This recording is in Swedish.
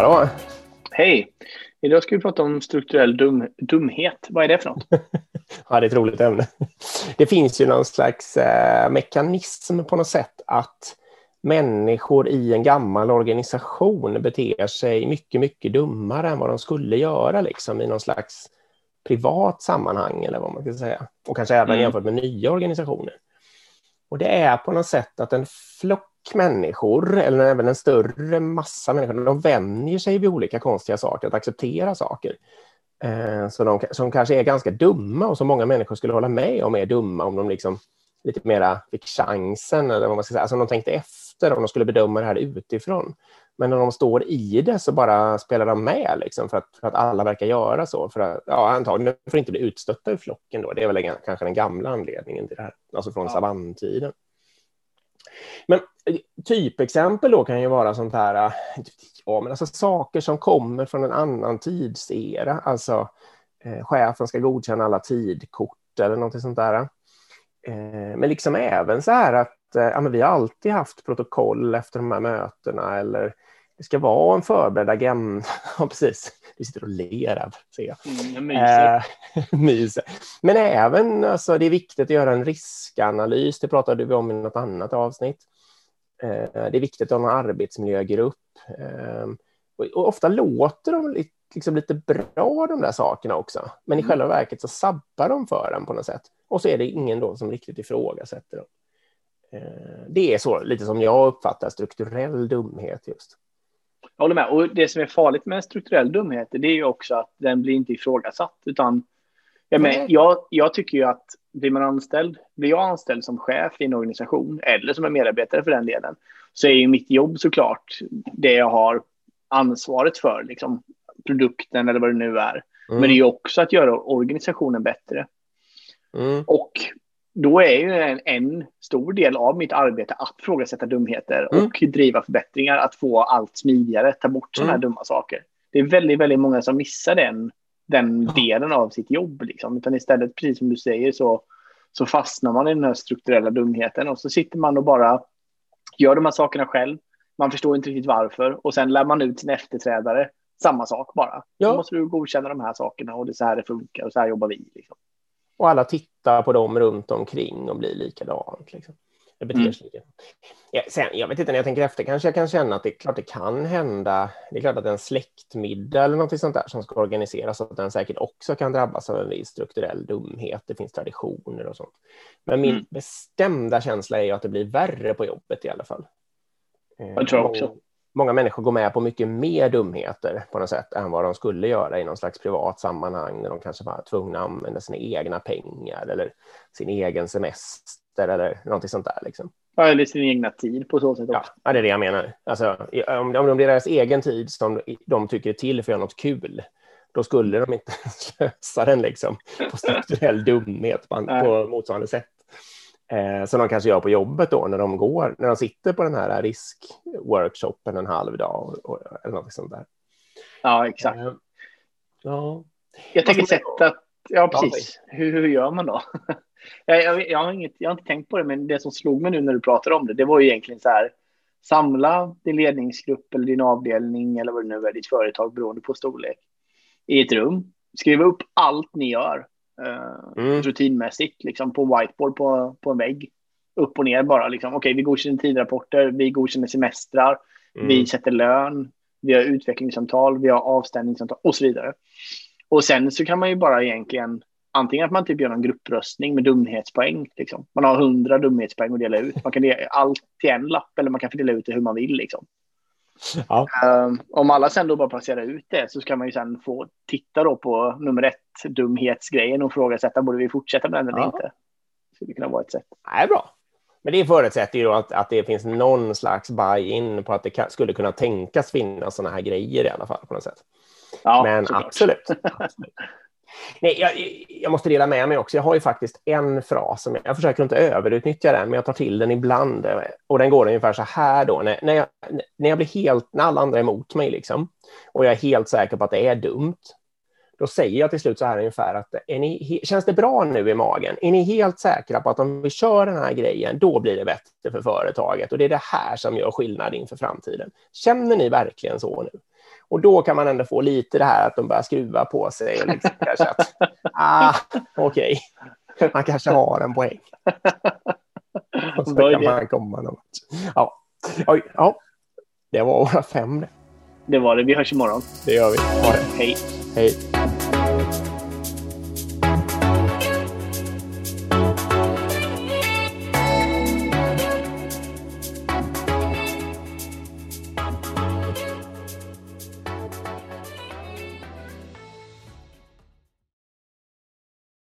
Hallå! Hej! Idag ska vi prata om strukturell dum, dumhet. Vad är det för något? ja, det är ett roligt ämne. Det finns ju någon slags eh, mekanism på något sätt att människor i en gammal organisation beter sig mycket, mycket dummare än vad de skulle göra liksom, i någon slags privat sammanhang eller vad man ska säga. Och kanske även mm. jämfört med nya organisationer. Och det är på något sätt att en flock människor, eller även en större massa människor, de vänjer sig vid olika konstiga saker, att acceptera saker. Eh, så de, som kanske är ganska dumma och som många människor skulle hålla med om är dumma om de liksom lite mera fick chansen, eller vad man ska säga, alltså om de tänkte efter, om de skulle bedöma det här utifrån. Men när de står i det så bara spelar de med, liksom, för, att, för att alla verkar göra så. För att, ja, antagligen för att inte bli utstötta ur flocken. Då. Det är väl kanske den gamla anledningen till det här, alltså från ja. savanntiden. Men eh, typexempel då kan ju vara sånt här, eh, ja, men alltså saker som kommer från en annan tidsera, alltså eh, chefen ska godkänna alla tidkort eller något sånt där. Eh, men liksom även så här att eh, ja, vi har alltid haft protokoll efter de här mötena eller det ska vara en förberedd agenda. Ja, precis. Du sitter och ler här, ser jag. Mm, myser. myser. Men även, alltså, det är viktigt att göra en riskanalys. Det pratade vi om i något annat avsnitt. Eh, det är viktigt att ha en arbetsmiljögrupp. Eh, och ofta låter de liksom lite bra, de där sakerna också. Men i mm. själva verket så sabbar de för en på något sätt. Och så är det ingen då som riktigt ifrågasätter dem. Eh, det är så lite som jag uppfattar strukturell dumhet just. Jag håller med. Och det som är farligt med strukturell dumhet, det är ju också att den blir inte ifrågasatt, utan Ja, men jag, jag tycker ju att blir man anställd, blir jag anställd som chef i en organisation eller som en medarbetare för den delen, så är ju mitt jobb såklart det jag har ansvaret för, liksom produkten eller vad det nu är. Mm. Men det är ju också att göra organisationen bättre. Mm. Och då är ju en, en, stor del av mitt arbete att frågasätta dumheter mm. och driva förbättringar, att få allt smidigare, ta bort sådana här mm. dumma saker. Det är väldigt, väldigt många som missar den den delen av sitt jobb. Liksom. Utan istället, precis som du säger, så, så fastnar man i den här strukturella dumheten och så sitter man och bara gör de här sakerna själv. Man förstår inte riktigt varför och sen lär man ut sin efterträdare samma sak bara. Ja. Då måste du godkänna de här sakerna och det är så här det funkar och så här jobbar vi. Liksom. Och alla tittar på dem runt omkring och blir likadant. Liksom. Det beter mm. sig ja, sen, Jag vet inte, när jag tänker efter kanske jag kan känna att det är klart det kan hända. Det är klart att en släktmiddag eller något sånt där som ska organiseras, att den säkert också kan drabbas av en viss strukturell dumhet. Det finns traditioner och sånt. Men min mm. bestämda känsla är ju att det blir värre på jobbet i alla fall. Jag tror också. Många människor går med på mycket mer dumheter på något sätt än vad de skulle göra i någon slags privat sammanhang när de kanske var tvungna att använda sina egna pengar eller sin egen semester eller någonting sånt där. Liksom. Ja, eller sin egna tid på så sätt också. Ja, det är det jag menar. Alltså, om, om det är deras egen tid som de tycker är till för att göra något kul, då skulle de inte slösa den liksom, på strukturell dumhet på, på motsvarande sätt. Eh, som de kanske gör på jobbet då när de går, när de sitter på den här riskworkshopen en halv dag och, och, eller något sånt där. Ja, exakt. Eh, ja. Jag tänker sätta, ja precis, hur, hur gör man då? Jag, jag, jag, har inget, jag har inte tänkt på det, men det som slog mig nu när du pratade om det, det var ju egentligen så här, samla din ledningsgrupp eller din avdelning eller vad det nu är, ditt företag beroende på storlek, i ett rum. Skriva upp allt ni gör eh, mm. rutinmässigt, liksom på whiteboard på, på en vägg. Upp och ner bara, liksom. okej, okay, vi godkänner tidrapporter, vi godkänner semestrar, mm. vi sätter lön, vi har utvecklingssamtal, vi har avstämningssamtal och så vidare. Och sen så kan man ju bara egentligen antingen att man typ gör en gruppröstning med dumhetspoäng. Liksom. Man har hundra dumhetspoäng att dela ut. Man kan dela allt till en lapp eller man kan fördela ut det hur man vill. Liksom. Ja. Um, om alla sen då bara placerar ut det så ska man ju sen få titta då på nummer ett, dumhetsgrejen och frågasätta, borde vi fortsätta med den eller ja. inte? Det skulle kunna vara ett sätt. Nej, bra. Men det förutsätter ju då att, att det finns någon slags buy-in på att det kan, skulle kunna tänkas finnas sådana här grejer i alla fall på något sätt. Ja, Men absolut. absolut. Nej, jag, jag, måste dela med mig också. Jag har ju faktiskt en fras som jag, jag försöker inte överutnyttja den, men jag tar till den ibland. Och den går ungefär så här då. När, när, jag, när jag blir helt, när alla andra är emot mig liksom, och jag är helt säker på att det är dumt, då säger jag till slut så här ungefär att är ni, känns det bra nu i magen? Är ni helt säkra på att om vi kör den här grejen, då blir det bättre för företaget och det är det här som gör skillnad inför framtiden. Känner ni verkligen så nu? Och då kan man ändå få lite det här att de börjar skruva på sig. Och liksom, kanske att, ah, okej, okay. man kanske har en poäng. Och så kan man komma något. Ja. Oj, ja, det var våra fem. Det var det. Vi hörs imorgon. Det gör vi. Ha det. Hej. Hej.